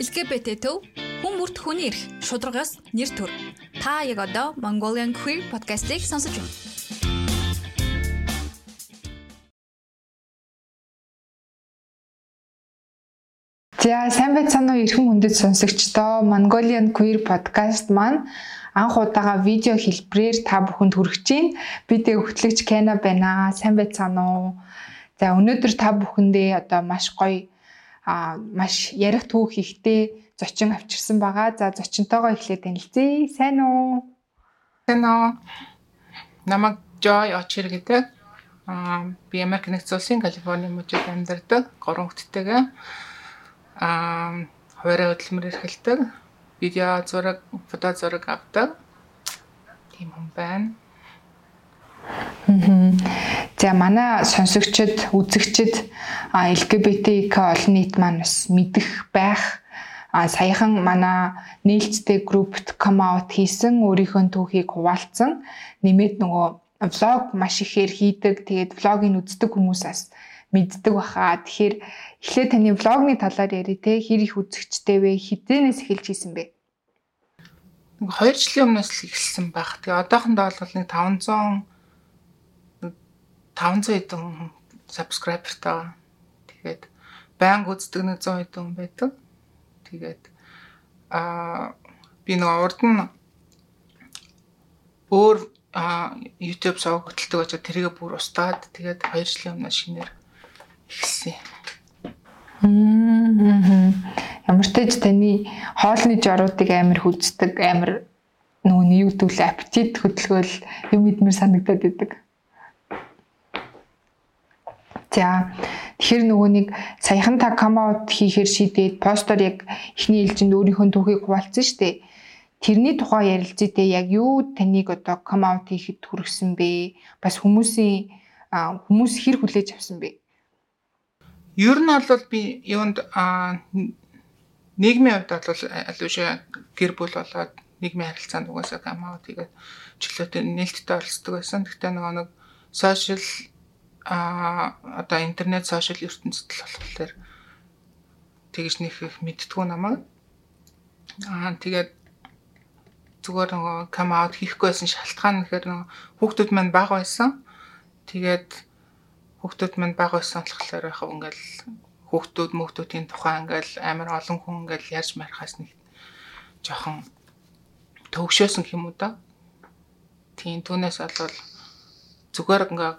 LGBT төв хүн бүрт хүний эрх шударгаас нэр төр. Та яг одоо Mongolian Queer podcast-ийг сонсож байна. За сайн байцгаана уу эрхэм хүндэт сонсогчдоо Mongolian Queer podcast маань анх удаага видео хэлбэрээр та бүхэнд хүргэж байна. Би дэ хөтлөгч Кена байна. Сайн байцгаана уу? За өнөөдөр та бүхэндээ одоо маш гоё а маш ярих түүх ихтэй зочин авчирсан байгаа. За зочинтойгоо эхлээд танилцъя. Сайн уу? Сайн уу? Намайг Joy Ochir гэдэг. Аа би Америк нэгдсэн улсын Калифорни мужид амьдардаг. Гурван хүүхэдтэйгээ. Аа хуваарай хөдөлмөр эрхэлдэг. Видео зураг, фото зураг авдаг. Тийм хүн байна. За манай сонсогчид, үзэгчид LGBTQ олон нийт маань бас мэдэх байх а саяхан манай нээлттэй группт come out хийсэн өөрийнхөө түүхийг хуваалцсан. Нэмээд нөгөө влог маш ихээр хийдэг. Тэгээд влогийг үздэг хүмүүсээс мэддэг баха. Тэгэхээр эхлээд таны влогны талаар яри те. Хэр их үзэгчтэй вэ? Хизэнээс эхэлж хийсэн бэ? 2 жилийн өмнөөс л эхэлсэн байх. Тэгээ одоохондоо бол нэг 500 500 хэдэн subscriberтай. Тэгээд байнга үздэг нэг 100 хэдэн байдаг. Тэгээд аа би нэг урд нь өөр YouTube сав хөтэлдэг очоо тэргээ бүр устгаад тэгээд 2 жилийн өмнө шинээр эхэлсэн. Ямар ч таж таны хоолны жоруудыг амар хүздэг амар нөгөө YouTube-л аппетит хөдөлгөөл юм идмэр санагдаад байдаг. За тэгэхээр нөгөө нэг саяхан та out хийхээр шийдээд постор яг эхний ээлжинд өөрийнхөө түүхийг хуваалцсан шүү дээ. Тэрний тухай ярилцъя те яг юу таныг одоо out хийхэд хүргэсэн бэ? Бас хүмүүсийн хүмүүс хэр хүлээж авсан бэ? Ер нь бол би юунд нийгмийн хувьд бол аль гэр бүл болоод нийгмийн харилцаанд угаасаа out хийгээд чөлөөтэй нээлттэй оролцдог байсан. Гэхдээ нөгөө нэг social а одоо интернет сошиал ертөнцид л болохоор тэгж нэг их мэдтгүү намайг. Аа тэгээд зүгээр нөгөө кам аут хийхгүй байсан шалтгаан нэхэр нөгөө хүүхдүүд маань бага байсан. Тэгээд хүүхдүүд маань бага байсан болохоор яг ингээл хүүхдүүд мөхтүүдийн тухай ингээл амар олон хүн ингээл ярьж мархаас нэг жоохон төгшөөсөн юм уу да? Тийм түүнээс бол зүгээр ингээ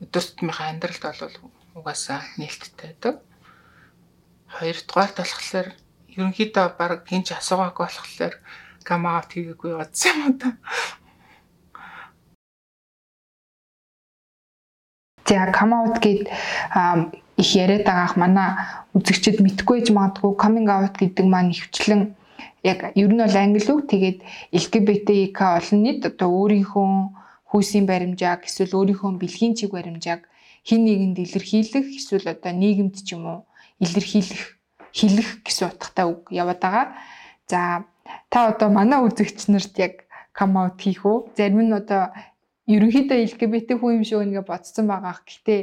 өдөр тутмынхаа амьдралд бол угаасаа нээлттэй байдаг. Хоёрдугаар болохоор ерөнхийдөө баг хинч асуугаагүй болохоор кам аут хийгээгүй бодсон юм да. За кам аут гээд их яриад байгаах манай үзэгчд мэдгүй ч магадгүй coming out гэдэг маань ихвчлэн яг ер нь бол англи үг тэгээд LGBTQ олон нийт одоо өөрийнхөө хүйсийн баримжааг эсвэл өөрийнхөө бэлгийн чиг баримжааг хин нэгэнд илэрхийлэх эсвэл одоо нийгэмд ч юм уу илэрхийлэх хэлэх гэсэн утгатай үг яваад байгаа. За та одоо манай үзэгч нарт яг кам аут хийх үү? Зарим нь одоо ерөнхийдөө LGBT хүн юм шиг ингээ бодсон байгаа. Гэхдээ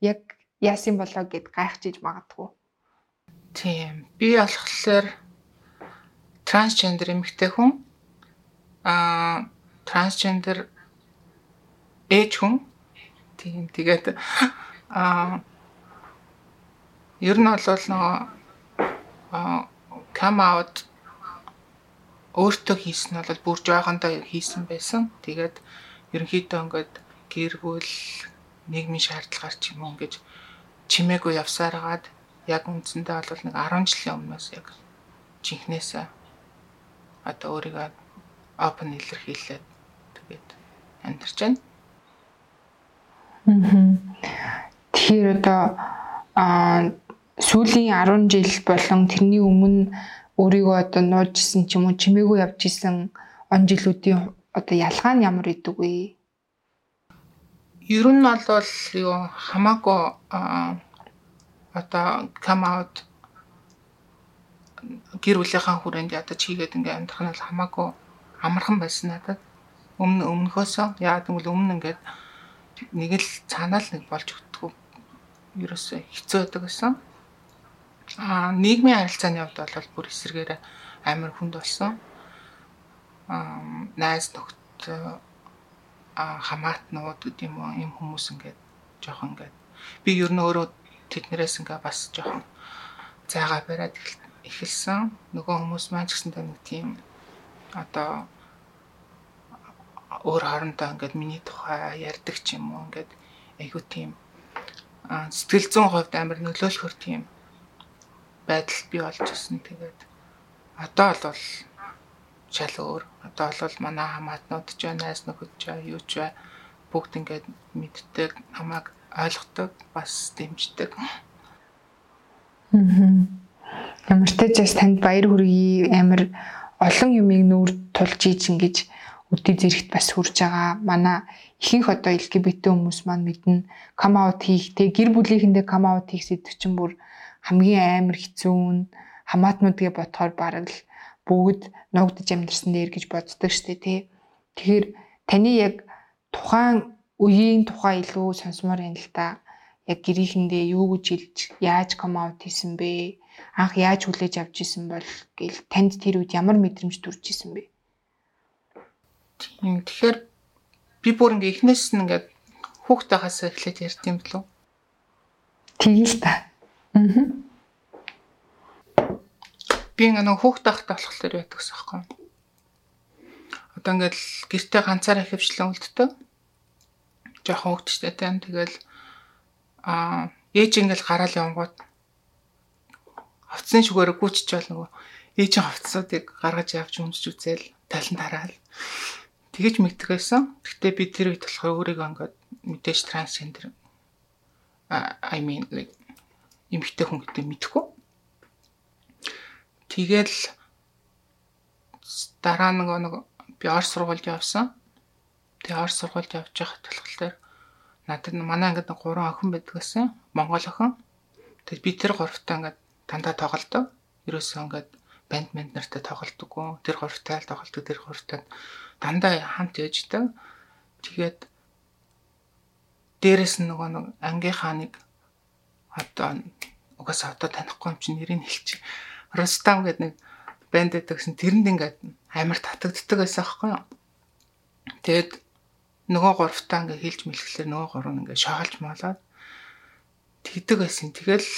яг яасан болоо гэд гайхчихж магадгүй. Тийм. Би болохоор трансгендер эмэгтэй хүн. Аа трансгендер ээж хүн. Тийм тэгээд аа ер нь бол нөгөө come out өөртөө хийсэн нь бол бүр жоохондоо хийсэн байсан. Тэгээд ерөнхийдөө ингээд гэр бүл нийгмийн шаардлагаар ч юм уу ингэж чимээгүй явсараад яг үндсэндээ бол нэг 10 жилийн өмнөөс яг жинхнээсээ одоо өөрийгөө open илэрхийлээд тэгээд амьдарч байна. Тэгэхээр одоо сүүлийн 10 жил болон тэрний өмнө өөрийгөө одоо нуужсэн ч юм уу чимээгүй явж исэн он жилүүдийн одоо ялгаа нь ямар идэг вэ? Ер нь бол юу хамаагүй одоо come out гэр бүлийнхаа хүрээнд ядаж хийгээд ингээ амьдрах нь хамаагүй амархан байсан надад. Өмнө өмнөхөөсөө яа гэвэл өмнө ингээд нэг л цаанаа л нэг болж өгдөг. Ерөөсөө хэцүү байдаг гэсэн. Аа нийгмийн харилцааны хувьд бол бүр эсрэгээр амар хүнд болсон. Аа найз нөхд аа хамаатнууд гэдэг юм уу юм хүмүүс ингээд жоохон ингээд би ер нь өөрөө тэднэрээс ингээ бас жоохон зайгаа бариад эхэлсэн. Нөгөө хүмүүс маань ч гэсэндээ нэг тийм одоо өөр хоорондоо ингээд миний тухай ярьдаг ч юм уу ингээд айгуу тийм сэтгэл зүйн хувьд амар нөлөөлөхөр тийм байдал бий болж ирсэн. Тэгээд одоо бол шал өөр. Одоо бол манай хамаатнууд ч найз нөхөд ч юу ч бүгд ингээд мэддэг, намайг ойлгодог, бас дэмждэг. Ямар ч тач танд баяр хүргэе. Амар олон юмыг нүүр тулж ийж ингэж үдий зэрэгт бас хүрж байгаа. Манай ихэнх одоо LGBT хүмүүс маань мэднэ come out хийх тэг гэр бүлийнхэндээ come out хийх сэдв чинь бүр хамгийн амар хэцүү нь хамаатнуудгээ бодохоор бараг л бүгд ногдож амьдэрсэн дээр гэж боддог штэ тий. Тэгэхээр таны яг тухайн үеийн тухай илүү сонсомоор юм л та. Яг гэрийнхэндээ юу гэж хэлж яаж come out хийсэн бэ? Анх яаж хүлээж авч исэн бол гэл танд тэр үед ямар мэдрэмж төрж исэн бэ? Тийм тэгэхээр би бүр ингээ эхнээс нь ингээд хүүхдээ хасаа эхлээд ярьд юм болов. Тгийл та. Аа. Би ингээ нэг хүүхдээ хахтаа болохоор байдаг гэсэн юм. Одоо ингээд гэртээ ганцаараа хөвчлэн үлддэг. Жохон хөвгчтэй тань тэгэл аа ээж ингээл гараал явангууд хувцсны шүгээрээ гүйчж бол нөгөө ээжийн хувцсуудыг гаргаж явж өмсч үзэл талан тараал тэгэж мэддэг байсан. Гэхдээ би тэр үед болохоор өөрийгөө ингээд мэдээж трансгендер I mean like эмэгтэй хүн гэдэг мэдхгүй. Тэгэл дараа нэг нэг би Орос сургуульд явсан. Тэгээ Орос сургуульд явж байхад болохоор надад манай ангид гурван охин байдаг гэсэн. Монгол охин. Тэгээд би тэр гуравтаа ингээд дандаа тоглолдог. Ерөөсөө ингээд банд банд нартай тоглолдоггүй. Тэр гуравтай л тоглолдог, тэр гуравтай дандаа хамт яждаг. Тэгээд дээрэс нь нөгөө нэг ангийнхаа нэг одоо угаасаа одоо танихгүй юм чи нэрийг хэлчих. Рустам гэдэг нэг банд байдаг гэсэн тэрэнд ингээд амар татагддаг байсан аахгүй юу. Тэгээд нөгөө гуравтаа ингээд хэлж мэлэхлээр нөгөө гурав нь ингээд шагалж малаад тэгдэг байсан. Тэгэл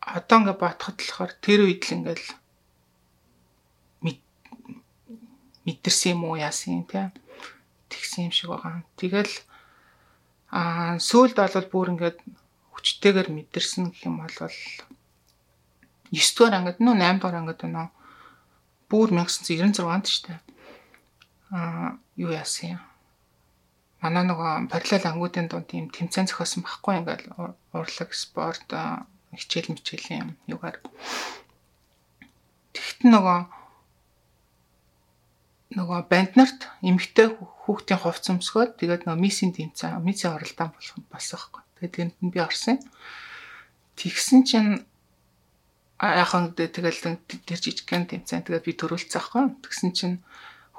одоо ингээд батхад болохоор тэр үед л ингээд мэдэрсэн юм уу юм те тэгсэн юм шиг байгаа. Тэгэл аа сүүлд бол бүр ингээд хүчтэйгээр мэдэрсэн гэх юм бол 9 дугаар ангид нөө 8 дугаар ангид нөө бүр 1996 онд штэ. Аа юу яасан юм. Манай нөгөө параллел ангуудын дунд тийм тэмцээн зохиосон байхгүй ингээл урлаг спорт хичээл мичээл юм юугаар. Тэгт нөгөө нөгөө банд нарт эмэгтэй хүүхдийн хувц өмсгөөд тэгээд нөгөө миссийн тэмцээн миссийн оролдоон болох болсон байхгүй. Тэгээд тэнд нь би орсон. Тэгсэн чинь яахан тэгэл тэр жижигхэн тэмцээн тэгээд би төрүүлсэн байхгүй. Тэгсэн чинь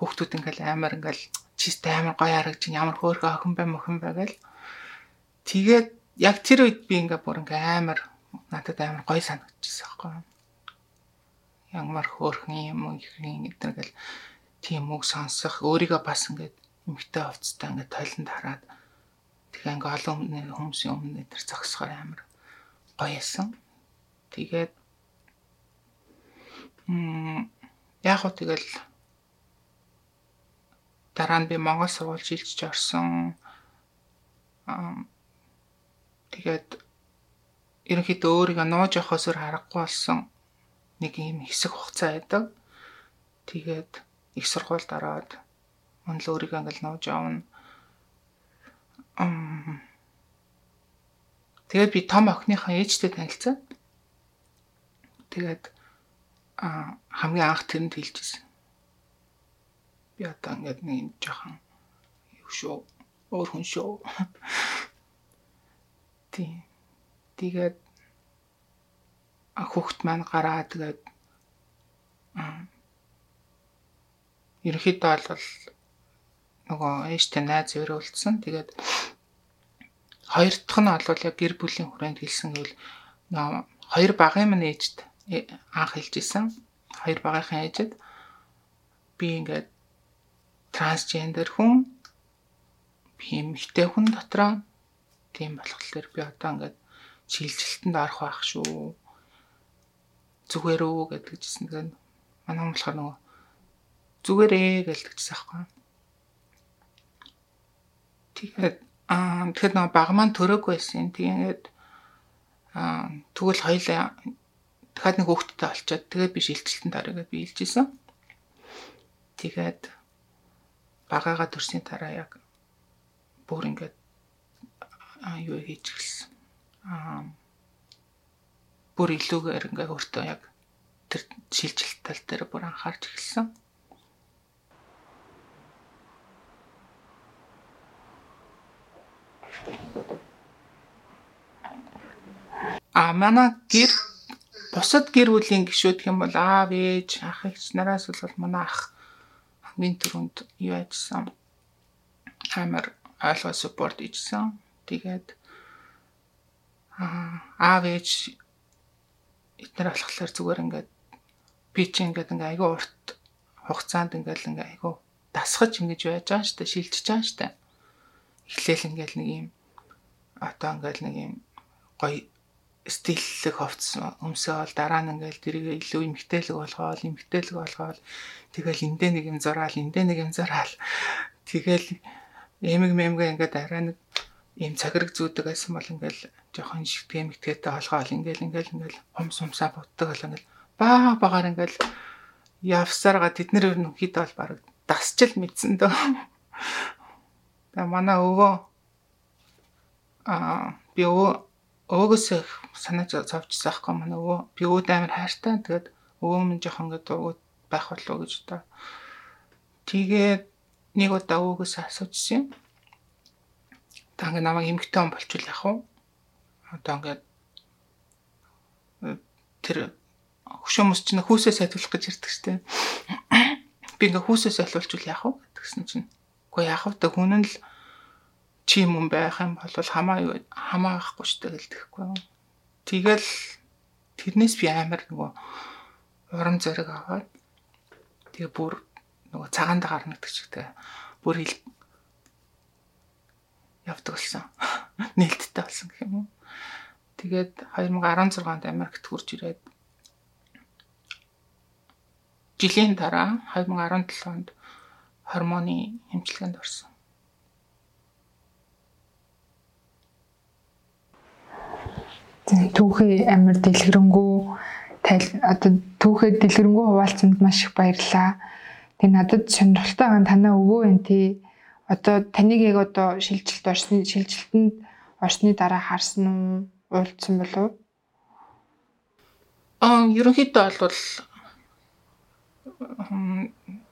хүүхдүүд ингээл амар ингээл чистэй амар гоё харагч ямар хөөрхөн охин бай мохин бай гэл. Тэгээд яг тэр үед би ингээ бүр ингээ амар надад амар гоё санагдчихсан байхгүй. Ямар хөөрхөн юм гэх юм гэдэг гэл тийм үг сонсох өөрийгөө бас ингээд эмгтэй хувцтай ингээд тойлонд хараад тэгээ ингээд олон хүмүүсийн өмнө дээр зогсохоор амар гоё ясан. Тэгээд м яг хөө тэгэл дараа нь би Монгол сургууль шилжиж орсон. Тэгээд ерөнхийдөө өөрийгөө нууж явахаас өөр харахгүй болсон нэг юм хэсэг хугацаа байдаг. Тэгээд их сургуульд ороод мөн л өөрийгөө ингээл нууж явна. Тэгээд би том охиныхаа ээжтэй танилцсан. Тэгээд а хамгийн анх тэрэнд хэлжсэн. Би одоо ингээд нэг жоохон юу шүү. Өөр хүн шүү. Тий. Тэгээд хүүхд маань гараа тэгээд ерөнхийдөө бол нөгөө ээжтэй найз өрөөлдсөн. Тэгээд хоёр дахь нь бол яг гэр бүлийн хүрээнд хэлсэн гэвэл хоёр багын минь ээжд э, анх хэлж исэн. Хоёр багийнхаа ээжэд би ингээд трансгендер хүн би эмэгтэй хүн дотроо тийм болохоор би одоо ингээд шилжилтэнд орох байх шүү. Зүгээр үү гэдгийгсэн. Тэгээд манай хүн болохоор нөгөө зүгээрээ гэлдэгчсэн аахгүй. Тэгээд аа тэгэхээр нөгөө баг маань төрөөг байсан. Тэгээд аа тэгвэл хоёлаа дахиад нэг хүүхэдтэй олцоод тэгээд би шилжилтэнд орё гэж би хэлжсэн. Тэгээд багаага төрсний дараа яг бүр ингээд юу хийж эхэлсэн. Аа бүр илүүгээр ингээ өөртөө яг тэр шилжилт тал дээр бүр анхаарч эхэлсэн. А манай гэр бусад гэр бүлийн гишүүд юм бол аав ээж ах эгч нараас бол манай ах хамгийн түрүүнд юу ажилласан амар ойлгоо support хийсэн. Тэгээд аа аав ээж эднэр болохоор зүгээр ингээд би чи ингээд ингээ айгүй урт хугацаанд ингээл ингээ айгүй дасгаж ингэж байж байгаа штэ шилжиж байгаа штэ. Эхлээл ингээл нэг юм одоо ингээл нэг юм гоё стиллэг хувцс өмсөөл дараа нь ингээл тэрийг илүү эмгтээлэг болгоол эмгтээлэг болгоол тэгэл эндээ нэг юм зураал эндээ нэг юм зураал тэгэл эмэг мэмгээ ингээд арай нэг ийм цагираг зүүдэг байсан бол ингээл жоохон шигтгэе мэгтгээтэй холгоол ингээл ингээл ингээл хум сумсаа бутдаг бол ингээл баа багаар ингээл явсарга тэд нэр хэд бол баг дасчил мэдсэн дөө. Тэгээ манай өвөө аа би өвөө өвгөөс санаж зовчихсан аахгүй манай өвөө би өвөд амар хайртай тэгээд өвөө минь жоохон ингээд өвөө байх болов гэж одоо тэгээд нэг удаа өвгөөс асуужсэн юм. Та ингээ намайг эмгтэн он болчул яах вэ? Одоо ингээд тэр хөшөөмөс чинь хүүсээ сайтуулах гэж ирдэг штэ. Би ингээ хүүсээ сайтуулчул яах вэ гэдгсэн чинь. Уу яах вэ? Хүн нь л чи юм байх юм бол хамаа хамаахгүй штэ гэлдэхгүй. Тэгэл тэрнээс би амар нөгөө урам зориг аваад тэгээ бүр нөгөө цагаанд гарна гэдэг чигтэй бүр хил явдаг болсон. Нээлттэй болсон гэх юм уу. Тэгээд 2016 онд Америкт хурж ирээд жилийн дараа 2017 онд гормоны эмчилгээнд орсон. Түүхий амир дэлгэрэнгүй одоо түүхээ дэлгэрэнгүй хуваалцсанд маш их баярлалаа. Тэг надад сонирхолтой байгаа танаа өвөө энэ тий одоо таныг яг одоо шилжилт орсны шилжилтэнд орсны дараа харсан уу? Уулзсан болов уу? Аа ерөнхийдөө бол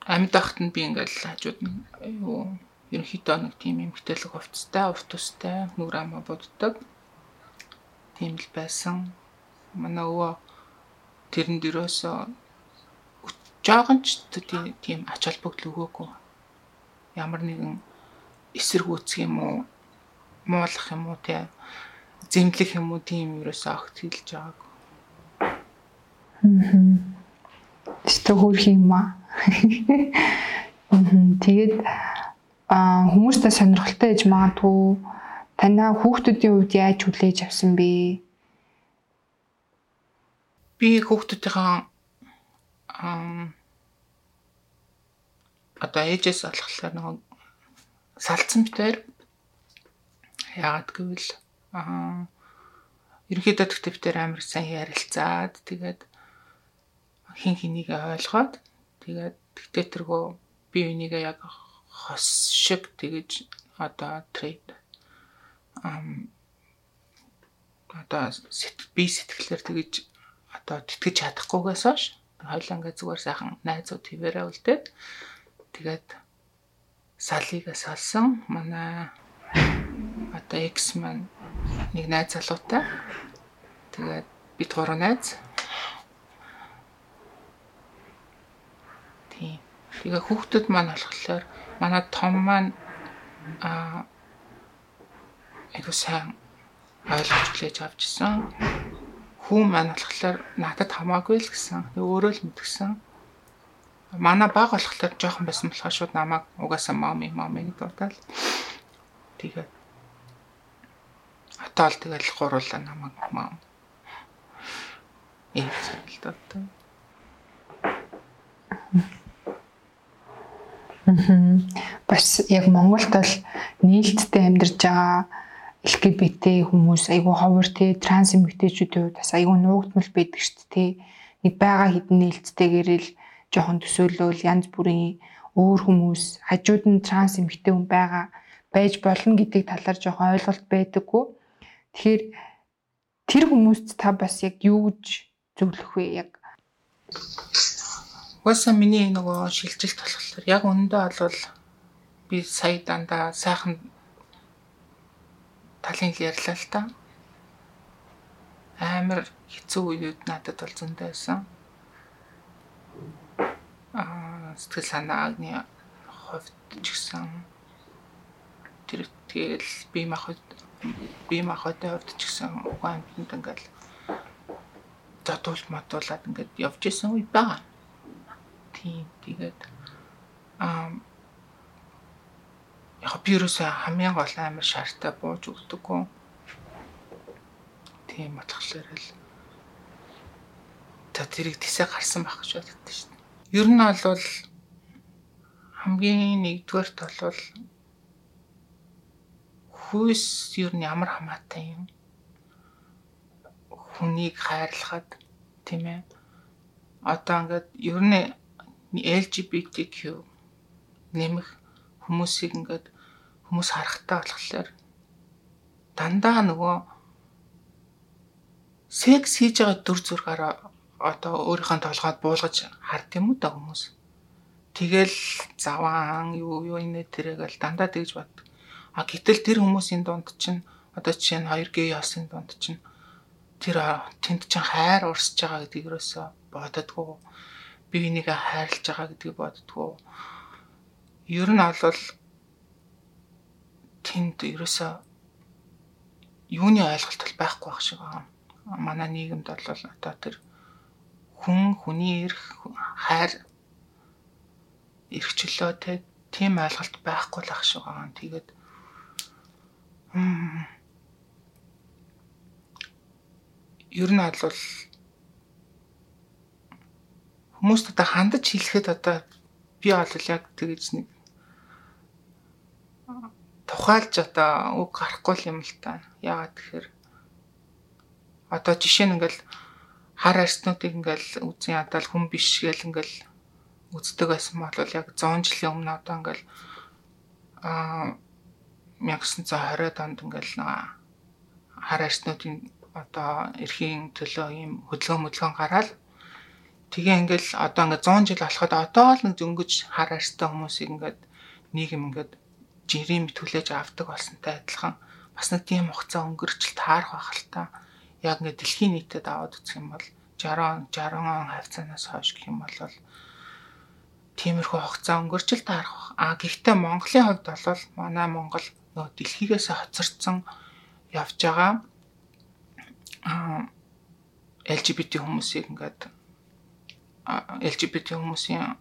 амьд ахт нь би ингээл хажууд нь юу ерөнхийдөө нэг тийм эмгтэлэг хувцастай, урт устай, нүр амаа буддаг. Тийм л байсан. Манай өвөө тэрэнд ерөөсөө жоохон ч тийм ач холбогдол өгөөгүй. Ямар нэгэн эсэргүүцэх юм уу, муулах юм уу тий зэмлэх юм уу тийм ерөөсөө огт хэлж байгаагүй. Мм. Тэстэ хөрх юм аа. Тэгээд а хүмүүстэй сонирхолтой ээж магадгүй танаа хүүхдүүдийн хувьд яаж хүлээж авсан бэ? Би хүүхдүүдийнхээ одоо ээжээс болохоор нөгөө салцсан битээр яагаад гэвэл аа ерөнхийдөө битээр амар сайн ярилцаад тэгээд хин хэнийг ойлгоод тэгээд тэгтээ тэргөө би үнийгээ яг хос шиг тэгэж одоо трейд одоо би сэтгэлээр тэгэж одоо тэтгэж чадахгүйгээс хойш хоёлаа ингээ зүгээр сайхан найзууд твэрээ үлдээд тэгээд салыг салсан манай одоо экс маань нэг найз залуутай. Тэгээд бид гурав найз. Тийм тэгээ хүүхдүүд маань болохоор манай том маань а айгуу сайн ойлгож хүлээж авч ирсэн хүн маань болохоор надад хамаагүй л гэсэн. Өөрөө л мэдгсэн. Манай баг болохоор жоохон байсан болохоор шууд намайг угаасаа мами мами гэж бодоод тэгээд атаал тэгэл гуруулаа намайг мам. Ийм л доо. Бас яг Монголд бол нээлттэй амьдарч байгаа LGBT хүмүүс айгүй ховор те транс эмэгтэйчүүдийн хувьд бас айгүй нуугдмал байдаг шүү дээ. Нэг байгаа хідэн нээлттэйгээр л жоохон төсөөлөл янз бүрийн өөр хүмүүс хажууд нь транс эмэгтэй хүн байгаа байж болно гэдэг талаар жоохон ойлголт байдаггүй. Тэгэхээр тэр хүмүүст та бас яг юу гэж зөвлөх вэ? Яг Угаасаа миний нөгөө шилжилт болохоор яг өндөө бол би сая дандаа сайхан талын ярьлаа л та. Амар хэцүү үеуд надад бол зөндөө байсан. Аа сэтгэл санааны хувьд ч гэсэн тэр тэгэл би махад би махадын хувьд ч гэсэн угаан амтнд ингээл задуулт матуулаад ингээд явж исэн үе байгаа. Тийм тэгээд аа яг би юусаа хамгийн гол амар шаартай бууж өгдөггүй. Тийм батглаар л та тэрийг тисээ гарсан байх гэж боддог шүү дээ. Ер нь бол хамгийн нэгдүгээрт бол хүйс ер нь ямар хамаатай юм. Хүнийг хайрлахад тийм ээ. Одоо ингээд ер нь LGBTQ нэмэх хүмүүсийг ингээд хүмүүс харахтаа болохоор дандаа нөгөө секс хийж байгаа дүр зургаараа одоо өөрийнхөө толгойд буулгаж хард юм уу та хүмүүс. Тэгэл заваан юу юу инээ тэрэгэл дандаа тэгж бод. А гэтэл тэр хүмүүсийн дунд чинь одоо жишээ нь 2G ясын дунд чинь тэр тэнд чинь хайр урсж байгаа гэдгийг ерөөсө бододгоо би энийг хайрлаж байгаа гэдгийг боддгоо. Ер нь бол тэнд ерөөсөө юуны ойлголт бол байхгүй байх шиг байгаа. Манай нийгэмд бол одоо тэр хүн хүний эрх хайр эрхчлөө те тийм ойлголт байхгүй л ах шиг байгаа. Тэгээд ер нь бол хүмүүст одоо хандаж хэлэхэд одоо би бол яг тэгэж нэг тухайлж одоо үг гарахгүй юм л та. Яагаад тэгэхээр одоо жишээ нь ингээл хар арснуудыг ингээл үзэн ядал хүн биш гэл ингээл үздэг байсан бол яг 100 жилийн өмнө одоо ингээл а 1920 онд ингээл хар арснуудын одоо эрхийн төлөө ийм хөдөлгөөн хөдөлгөөн гараад тэгээ ингээл одоо ингээд 100 жил болоход одоо л нэг зөнгөж хар арстай хүмүүсийг ингээд нийгэм ингээд жирийн түлээж авдаг болсонтой адилхан бас нэг тийм хугацаа өнгөрчл таарах байх л та. Яг ингээд дэлхийн нийтэд аваад үзэх юм бол 60 60 он хавцаанаас хойш гэх юм бол тиймэрхүү хугацаа өнгөрчл таарах. А гэхдээ Монголын хувьд бол манай Монгол нөө дэлхийгээс хоцорсон явж байгаа LGBT хүмүүсийг ингээд LGBT хүмүүсийн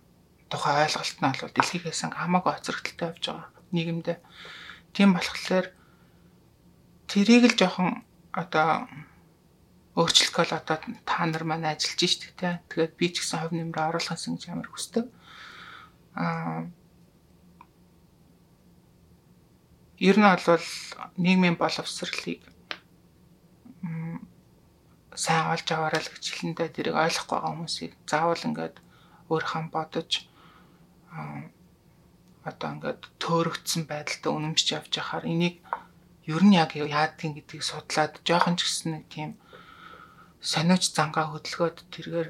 тухай ойлголт нь бол дэлхийгээс хамаагүй хоцрогдолтой явж байгаа нийгэмдээ. Тийм болохоор тэрийг л жоохон одоо өөрчлөх бол одоо та нар маань ажиллаж штэ тэ. Тэгээд би ч гэсэн хувь нэмрээ оруулахсан гэж ямар хүсдэг. Аа ер нь бол нийгмийн боловсролыг сайн олж аваарай л гэж хэлэндээ тэрийг ойлгохгүй байгаа хүмүүсийг заавал ингээд өөрийнхөө бодож одоо ингээд төөрөгдсөн байдалтай үнэмшиж явж байхаар энийг ер нь яг яадгийн гэдгийг судлаад жоохон ч гэсэн нэг тийм сониуч зангаа хөдөлгөөд тэргээр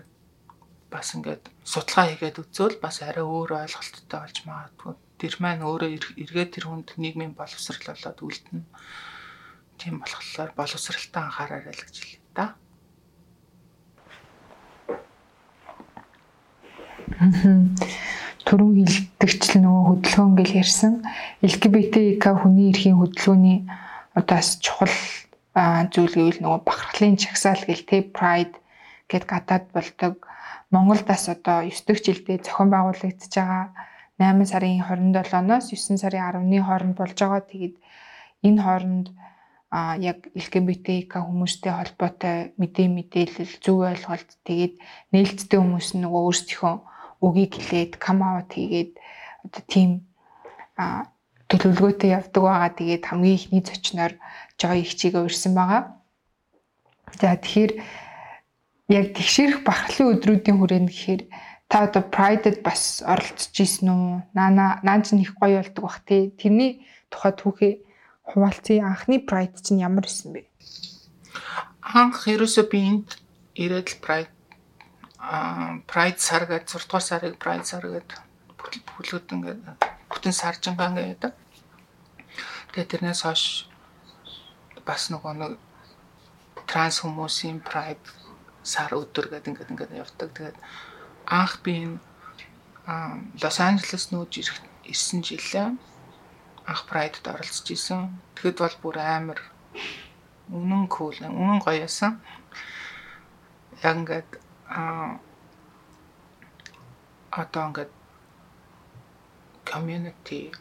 бас ингээд судалгаа хийгээд үзвэл бас арай өөр ойлголттой болж магадгүй. Тэр маань өөрөө эргээд тэр хүнд нийгмийн боловсрал болоод үлдэнэ. Тийм болохоор боловсралтай анхаараарай л гэж хэлээ да. түрүүн хилдэгчл нөгөө хөдөлгөөн гэж ярьсан. LGBTQ хүний эрхийн хөдөлгөөний одоо бас чухал зүйл гэвэл нөгөө бахархлын чагсаал гэл те pride гэд гадаад болдог. Монголдас одоо 9 дэх жилдээ зохион байгуулагдж байгаа 8 сарын 27-ноос 9 сарын 10-ны хооронд болж байгаа. Тэгээд энэ хооронд а яг LGBTQ хүмүүстэй холбоотой мэдээ мэдээлэл зөв ойлголт тэгээд нээлттэй хүмүүс нөгөө өөрсдийнхөө үгийг хэлээд come out хийгээд одоо тийм төлөвлөгөөтэй явдаг байгаа. Тэгээд хамгийн ихний зочноор Joy их чигээ урьсан байгаа. За тэгэхээр яг тэгшэрх бахархлын өдрүүдийн хүрээнд гэхээр та одоо Pride-д бас оролцож исэн үү? Наана наач их гоё болдог бах тий. Тэрний тухай түүхээ хуваалцъя. Анхны Pride чинь ямар исэн бэ? Анх ерөөсөө би энд ирээд Pride Pride сар гэж 6 дугаар сарыг Pride сар гэдэг бүлгүүд ингээд бүтэн саржингаан гэдэг. Тэгээ тэрнээс хойш бас нөгөө нэг транс хүмүүсийн Pride сар өдөр гэдэг ингээд ингээд явдаг. Тэгээд анх би энэ Лос Анжелес нүүж ирсэн жилээ анх Pride-д оролцож исэн. Тэгэхэд бол бүр амар үнэн кул, үнэн гоё ясан. Яг ингээд а одоо ингээд community.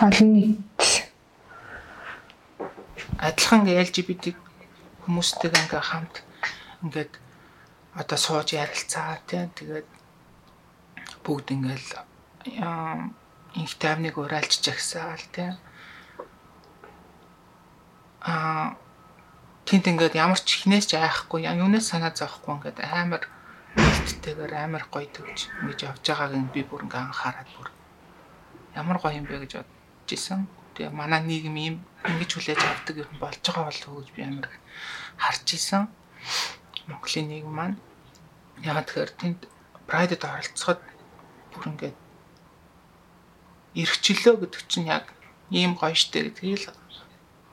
Олон нийт адилхан LGBT хүмүүстэйгээ ингээ хамт ингээд одоо сууж ярилцаа. Тийм тэгээд бүгд ингээл инх тайвныг урайлж жагсаал тийм а тент ингээд ямар ч хинээс ч айхгүй юунаас санаа зовхгүй ингээд амар нэлттэйгээр амар гоё төгж ингэж явж байгааг нь би бүр ингээ анхаарал бүр ямар гоё юм бэ гэж бодож исэн. Тэгээ манай нийгэм ийм ингэж хүлээж авдаг юм болж байгаа болов уу гэж би амар харж исэн. Монголын нийгэм маань ягаад тэгэхээр тэнд прайдд оролцоход бүр ингээд эргчлөө гэдэг чинь яг ийм гоё штэ гэдгийг л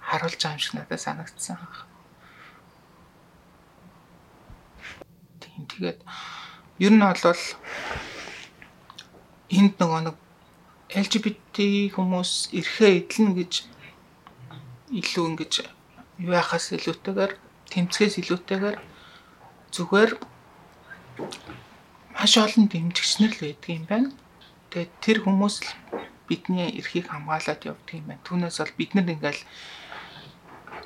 харуулж байгаа юм шиг надад санагдсан. Тийм тэгээд ер нь бол энд нөгөө нэг LGBT хүмүүс эрхээ эдлэн гэж илүү ингэж юу яхаас илүүтэйгээр тэмцгээс илүүтэйгээр зүгээр маш олон дэмжигчнэр л байдаг юм байна. Тэгээд тэр хүмүүс л бидний эрхийг хамгаалаад явдаг юм байна. Түүнээс бол бид нар ингээл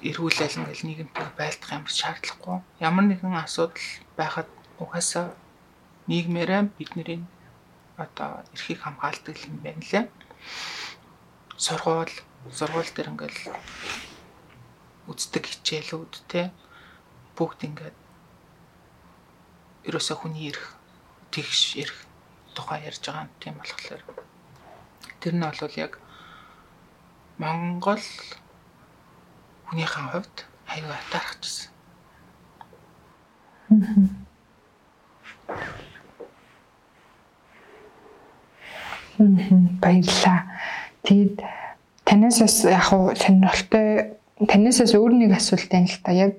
эргүүлэл ингээл нийгэмтэй байлдах юм шаардлагагүй. Ямар нэгэн асуудал байхад угаасаа нийгмээрээ бидний одоо эрхийг хамгаалдаг юм байна лээ. Сургууль, сургууль дээр ингээл үздэг хичээлүүд те бүгд ингээд ерөөсөө хүний эрх тэгш эрх тухай ярьж байгаа юм тийм болохоор тэр нь бол яг Монгол хүнийхэн хувьд аюу атаархажсэн. баярлаа. Тэгэд танаас бас яг уу сонирхолтой танаас бас өөр нэг асуулт байна л та. Яг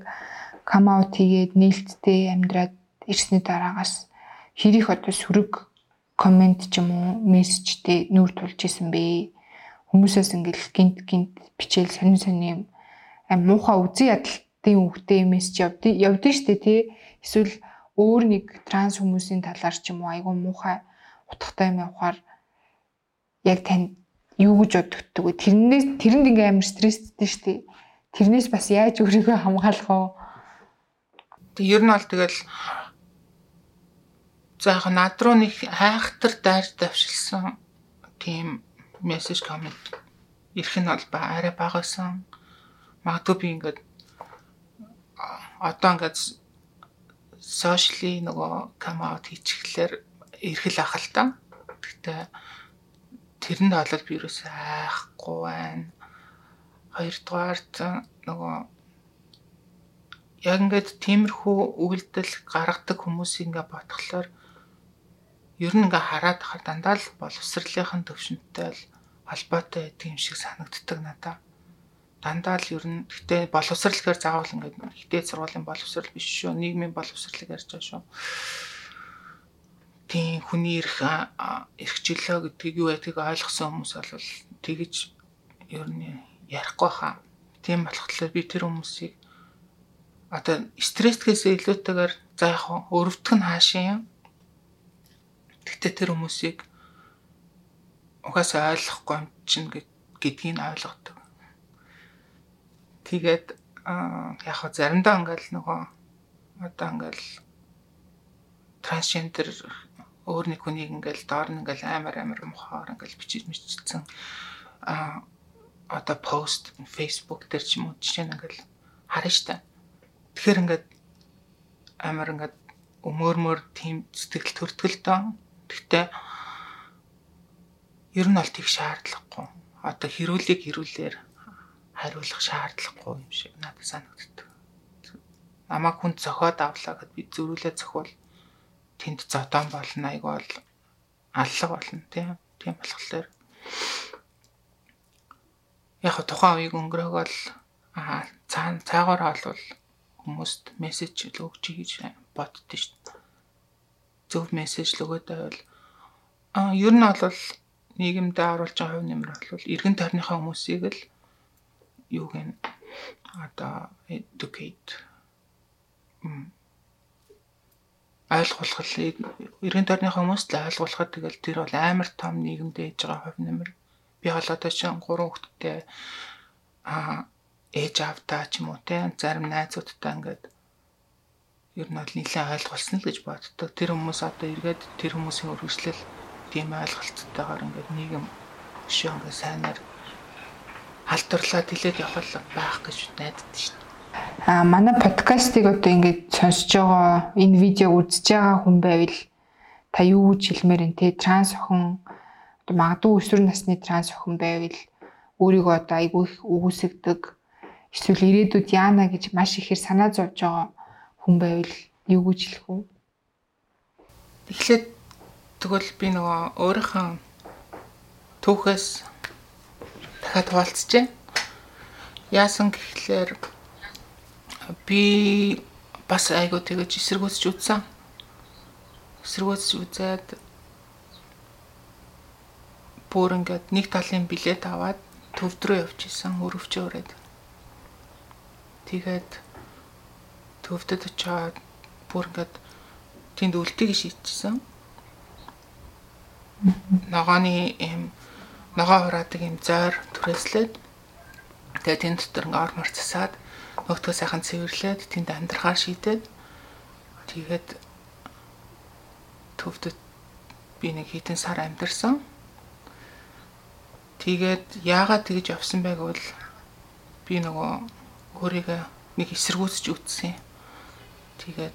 come out хийгээд нээлттэй амьдраад ирсний дараагаас хэрэг одоо сөрөг комент ч юм уу мессежтэй нүүр тулж исэн бэ? Хүмүүсээс ингээл гинт гинт бичээл сонир сонир юм муухай үзий ядалтын үгтэй мессеж явдсан явдсан шүү дээ тий. Эсвэл өөр нэг транс хүмүүсийн талаар ч юм уу айгүй муухай утгатай юм явахаар яг тань юу гэж бодогддог вэ? Тэрнээс тэрэнд ингээм амар стресстэй штэ. Тэрнээс бас яаж өөрийгөө хамгаалах вэ? Тэг ер нь бол тэгэл За яг над руу нэг хайхтар дайр давшилсан тийм мессеж коммент ирэх нь бол арай багасан. Магадгүй би ингээд одоо ингээд сошиали нөгөө кам аут хийчихлээр ирхэл ах л та. Гэхдээ тэрэнд бол би юус айхгүй байна. Хоёрдугаарт нөгөө яг ингээд тиймэрхүү үйлдэл гаргадаг хүмүүсийг ингээд ботхолоор ер нь ингээ хараад хахад дандаа л боловсролынхын төвшөнтэй л холбоотой байдаг юм шиг санагддаг надад. Дандаа л ер нь гэтээ боловсрал гэхээр заавал ингээ хитээ сургуулийн боловсрал биш шүү. нийгмийн боловсралыг ярьж байгаа шүү. Тийм хүний эрх эрхчлөө гэдгийг юу байдгийг ойлгосон хүмүүс бол тэгэж ер нь ярихгүй хаа. Тийм болохоор би тэр хүмүүсийг одоо стресстгээсээ илүүтэйгээр за яг өрөвдөх нь хаашаа юм. Гэтэ тэр хүмүүсийг угаасаа ойлгохгүй юм чинь гэдгийг ойлгодог. Тэгээд яг хөө заримдаа ингээл нөгөө одоо ингээл трансгендер өөр нэг хүнийг ингээл доор нь ингээл амар амар мухаар ингээл бичиж мичсэн а одоо пост фейсбુક дээр ч юм уу жишээ нь ингээл харна штэ. Тэгэхээр ингээд амар ингээд өмөрмөр тийм сэтгэл төртгөл доо. Гэхдээ ер нь бол тийг шаардлагагүй. Одоо хэрүүлийг хэрүүлээр хариулах шаардлагагүй юм шиг надад санагддаг. Намаа хүн зохиод авлаа гэд би зөрүүлээ зохиол тэнд зодон болно айгу бол аллах болно тийм тийм болохоор яг тухайн үеиг өнгөрөөг бол аа цаа цаагаар бол хүмүүст мессеж л өгч гэж боддөө шүү дээ. Зөв мессеж л өгөөд байвал аа ер нь бол нийгэмдээ оруулж байгаа хувь нэмэр бол эргэн тойрныхаа хүмүүсийг л юуг нь одоо educate. Ойлгуулах эргэн тойрны хүмүүст л ойлгуулахад тэгэл тэр бол амар том нийгэмд ээж байгаа хувь нэмэр. Би бол одоо чинь 3 хүүхэдтэй а ээж авдаа ч юм уу те зарим найзуудтай ингээд ер нь бол нэлээд ойлгуулсан л гэж боддог. Тэр хүмүүс одоо эргээд тэр хүмүүсийн үргэлжлэл тийм ойлголцтойгоор ингээд нийгэм өшөө ингээд сайнаар халдварлаад хилээд явах байх гэж найдад шүү дээ. А манай подкастыг одоо ингээд сонсож байгаа энэ видеог үзэж байгаа хүн байвал та юу гэж хэлмээр энэ те транс охин одоо магадгүй өсвөр насны транс охин байвал өөрийгөө одоо айгүй их үгүйсгдэг эсвэл ирээдүйд яана гэж маш ихээр санаа зовж байгаа хүн байвал юу гэж хэлэх вэ? Тэгэхээр тэгвэл би нөгөө өөрийнхөө түүхээс дахиад хуваалцжээ. Яасан гэхлээр би бас айгуу тэгэж эсэргүүцэж үзсэн. Эсэргүүцэж үзээд бүр ингээд нэг талын билет аваад төвд рүү явж исэн өрөвчөө өрөөд. Тэгээд төвдөд очиод бүр ингээд тэнд үлдгийг шийдчихсэн. Ногооны юм ногоо хураадаг юм зойр түрээслээд тэгээ тэнд дотор ингээ ор мор засаад нөгтөө сайхан цэвэрлээд тэнд амьдрахаар шийдээд тэгээд төвдөд би нэг хитэн сар амьдэрсэн. Тэгээд яагаад тэгж явсан байг бол би нөгөө өөрийгөө нэг эсэргүүцэж үтсэн. Тэгээд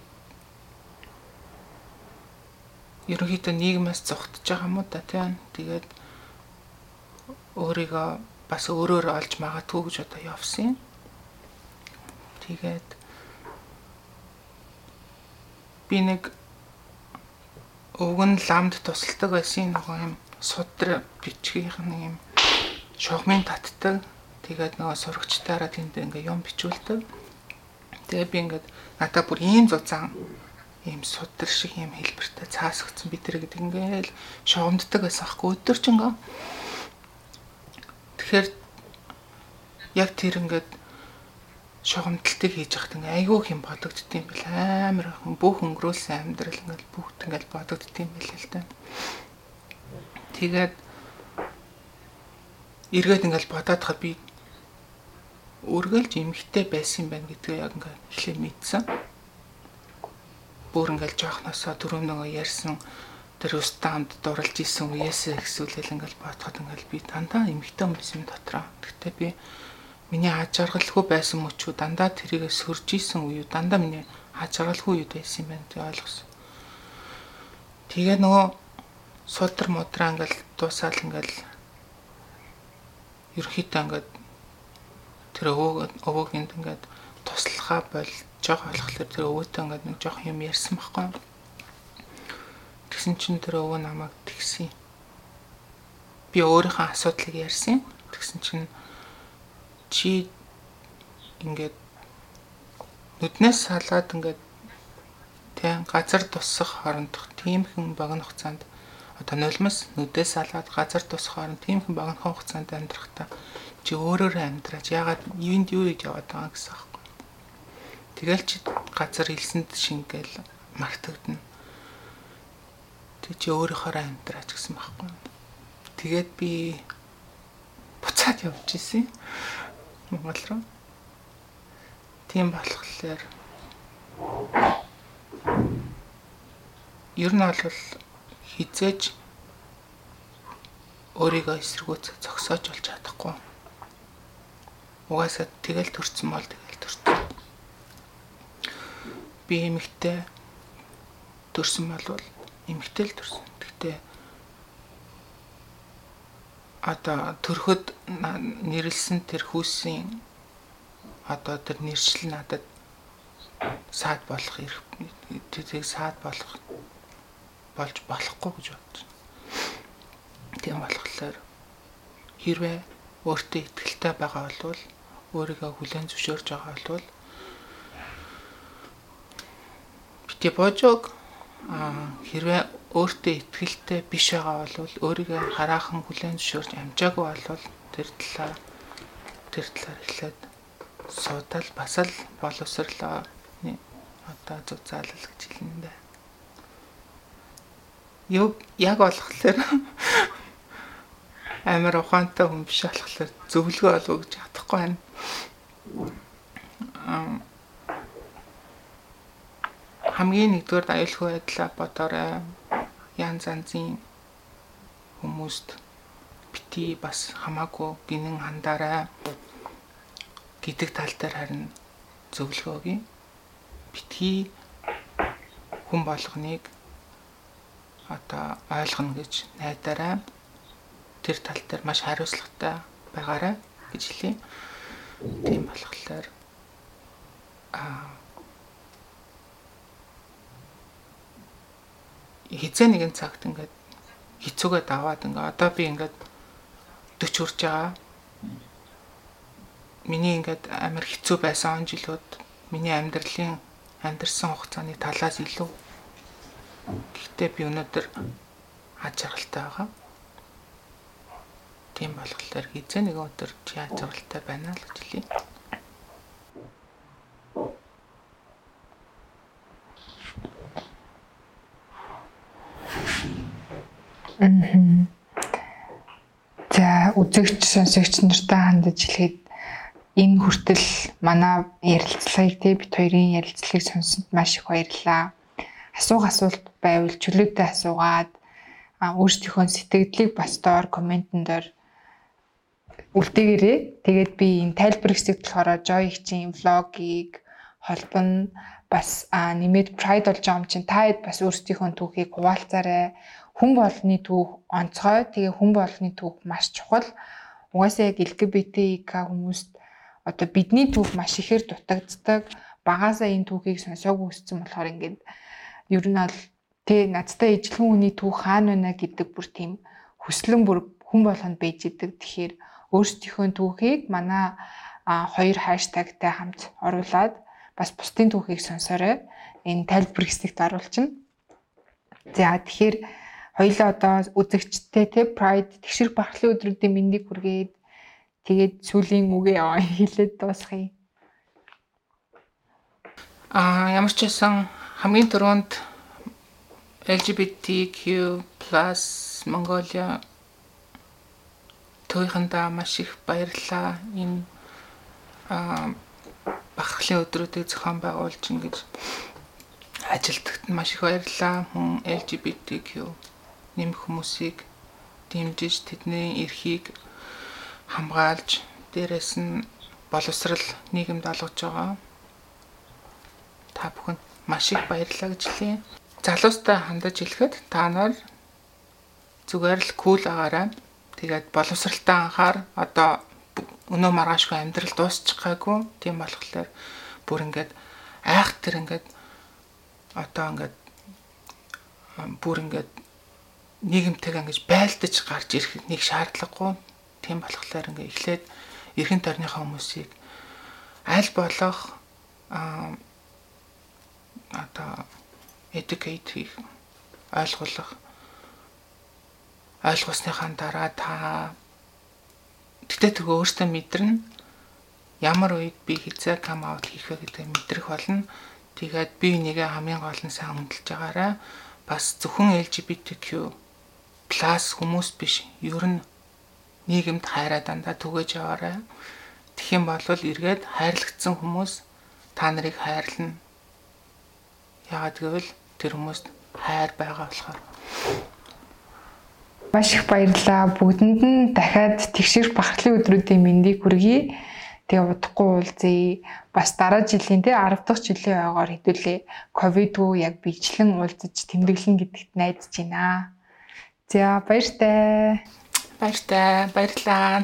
ерөнхийдөө нийгмээс зогтож байгаа юм уу да тийм. Тэгээд өөрийгөө бас өөрөөр олж магадгүй гэж одоо явсан юм. Тэгээд би нэг өвгөн ламд тусалдаг байсан нөгөө юм судар бичгийнх нь юм шугамын татдаг. Тэгээд нөгөө сурагчдаараа тэнд ингээ юм бичүүлдэг. Тэгээ би ингээд надад бүр ийм зузаан ийм судар шиг ийм хэлбэртэй цаас өгсөн бид тэр гэдэг ингээл шугамддаг байсан аахгүй өдөржингөө Тэгэхээр яг тэр ингээд шугамдалтыг хийж яхад ингээ айгүй хэм бодогдд юм бэл амар бүх өнгөрүүлсэн амьдрал ингээл бүгд ингээл бодогдд юм бэл л та. Тэгээд эргээд ингээл бодоод хаа би өргөлж эмхтэй байсан юм байна гэдгээ яг ингээ эхлээ мэдсэн. Бүр ингээл жоохносоо түрүүн нөгөө ярьсан тэр устаанд дурлж исэн үеэсээ ихсүүлэл ингээл бодоход ингээл би дандаа эмхтэн байсан дотроо. Гэхдээ би миний аж аргалгүй байсан мөчүү дандаа тэрийг сөрж исэн үе дандаа миний аж аргалгүй үед байсан юм байна гэж ойлгосон. Тэгээ нөгөө сулдар мудраа ингээл дуусаал ингээл ерөөхдөө ингээд тэр өвөө өвөөгийн ингээд туслахаа болж байгаа болохоор тэр өвөөтэй ингээд нэг жоох юм ярьсан байхгүй юу? Тэгсэн чинь тэр өвөө намайг тэгсэн. Би өөрийнхөө асуудлыг ярьсан. Тэгсэн чинь чи ингээд нүднээс салаад ингээд тэг газар тусах хоорондох тиймхэн богино хугацаанд одоо нулимс нүдээс салаад газар тусах хооронд тиймхэн богино хугацаанд амьдрахтаа чи өөрөөр амьдраач ягаад юунд юу хийж яваад байгаа гэсэн аахгүй. Тэгэл чи газар илсэнд шингээл мартагдана. Тэг чи өөрийнхөө амьдраач гэсэн байхгүй. Тэгээд би буцаад явж исэн. Монгол руу. Тийм болохоор ер нь бол хизээж өөрийгөө эсэргүүц зогсоож болж чадахгүй. Угаасаа тэгэл төрцөн бол тэгэл төрцөн. Би эмэгтэй төрсөн бол эмэгтэй л төрсөн. Гэхдээ одоо төрөхөд нэрлсэн тэр хүүсийн одоо тэр нэршил надад саад болох тэрийг саад болох болж болохгүй гэж бодсон. Тийм болохоор хэрвээ өөртөө ихтэй байгаа бол өөрийгөө хүлээн зөвшөөрж байгаа бол бити божог хэрвээ өөртөө ихтэй биш байгаа бол өөрийгөө хараахан хүлээн зөвшөөрж амжаагүй бол тэр талаа тэр талаар эхлээд суудал бас л боловсрлоо одоо зүг заалал гэж хэлнэ дээ. Юу яг болохоор амар ухаантай хүн биш болохоор зөвлөгөө олов гэж чадахгүй байна. Хамгийн нэгдүгээр аюулгүй байдлаа бодорой. Ян занзын хүмүүст бити бас хамаагүй гинэн хандаарай гэдэг тал дээр харин зөвлөгөө өгье. Битгий хүн болгоныг одоо ойлгоно гэж найдаарай тэр тал дээр маш хариуцлагатай байгаарай гэж хэлье. Тийм болохоор аа хизээ нэгэн цагт ингээд хэцүүгээ даваад ингээ одоо би ингээд 40 хүрч байгаа. Миний ингээд амар хэцүү байсан он жилүүд миний амьдралын амьдрсан хугацааны талаас илүү. Гэхдээ би өнөөдөр аж аргалтай байгаа Тийм болохоор хизээ нэг өдөр чи ачаалтай байна л гэж хэлье. За үзэгч сонсогч нартай хандаж хэлэхэд энэ хүртэл манай ярилцлагыг те бит хоёрын ярилцлагыг сонсонд маш их баярлалаа. Асуух асуулт байвал чөлөөтэй асуугаад өөрсдийнхөө сэтгэлдлийг бас доор комментэн дээр үлдээгээрээ тэгээд би энэ тайлбар хэсэгт болохоор Joy их-ийн влогийг холбоно бас нэмээд Pride болж байгаа юм чинь та хэд бас өөрсдийнхөө түүхийг хуваалцаарай. Хүн болгоны түүх онцгой. Тэгээ хүн болгоны түүх маш чухал. Угаасаа яг LGBTQ хүмүүст одоо бидний түүх маш ихээр дутагддаг. Багаасаа энэ түүхийг сонсоогүй өссөн болохоор ингээд ер нь бол тэ надтай ижлэн хүний түүх хаана байна гэдэг бүр тийм хүслэн бүр хүн болгонд байж идэг. Тэгэхээр өөрсдийнхөө түүхийг манай хоёр хаштагтай хамт оруулаад бас бусдын түүхийг сонсоорой. Энэ тайлбар хэсэгт оруулчихна. За тэгэхээр хоёлаа одоо үзэгчтэй те Pride тэгшэр бахлын өдрүүдийн мэндийг хүргээд тэгээд сүлийн үгээ хэлээд дуусгая. А ямар ч байсан хамгийн түрүүнд LGBTQ+ Mongolia төвийнхандаа маш их баярлалаа. Энэ аа бахархлын өдрүүдийг зохион байгуулж ингэж ажилтгад маш их баярлалаа. Хүн LGBTQ нэмэх хүмүүсийг дэмжиж тэдний эрхийг хамгаалж дээрэс нь боловсрал нийгэмд олгож байгаа. Та бүхэнд маш их баярлалаа гэж хэлье. Залуустай хандаж хэлэхэд та нар зүгээр л кул агаарай Тэгээд боловсралтай анхаар одоо өнөө маргаашгүй амьдрал дуусчих гайгүй. Тийм болохоор бүр ингээд айх тэр ингээд одоо ингээд бүр ингээд нийгэмтэйг ингэж байлдаж гарч ирэх нэг шаардлагагүй. Тийм болохоор ингээд эхлээд эрхэн тойрныхаа хүмүүсийг аль болох а одоо educate хийх ойлгох ойлгосныхаа дараа та Гэтэ тэгээ өөртөө мэдэрнэ ямар үед би хизээ кам аут хийх вэ гэдэг мэдрэх болно. Тэгээд би нэгэ хамгийн гол нь сайн хөндлөж байгаараа бас зөвхөн LGBTQ+ хүмүүс биш. Ер нь нийгэмд хайраа дандаа түгэж яваарай. Юм бол эргээд хайрлагдсан хүмүүс та нарыг хайрлна. Яагаад гэвэл тэр хүмүүст хайр байгаа болохоор. Маш их баярлалаа. Бүгдэнд нь дахиад тэгшэрх бахархлын өдрүүдийн мэндийг хүргэе. Тэгээ удахгүй уулзъя. Бас дараа жилийн тий 10 дахь жилийн ойгоор хэдүүлээ ковидгүй яг бичлэн уулзаж тэмдэглэн гэдэгт найдаж байна. За баяртай. Баяртай. Баярлалаа.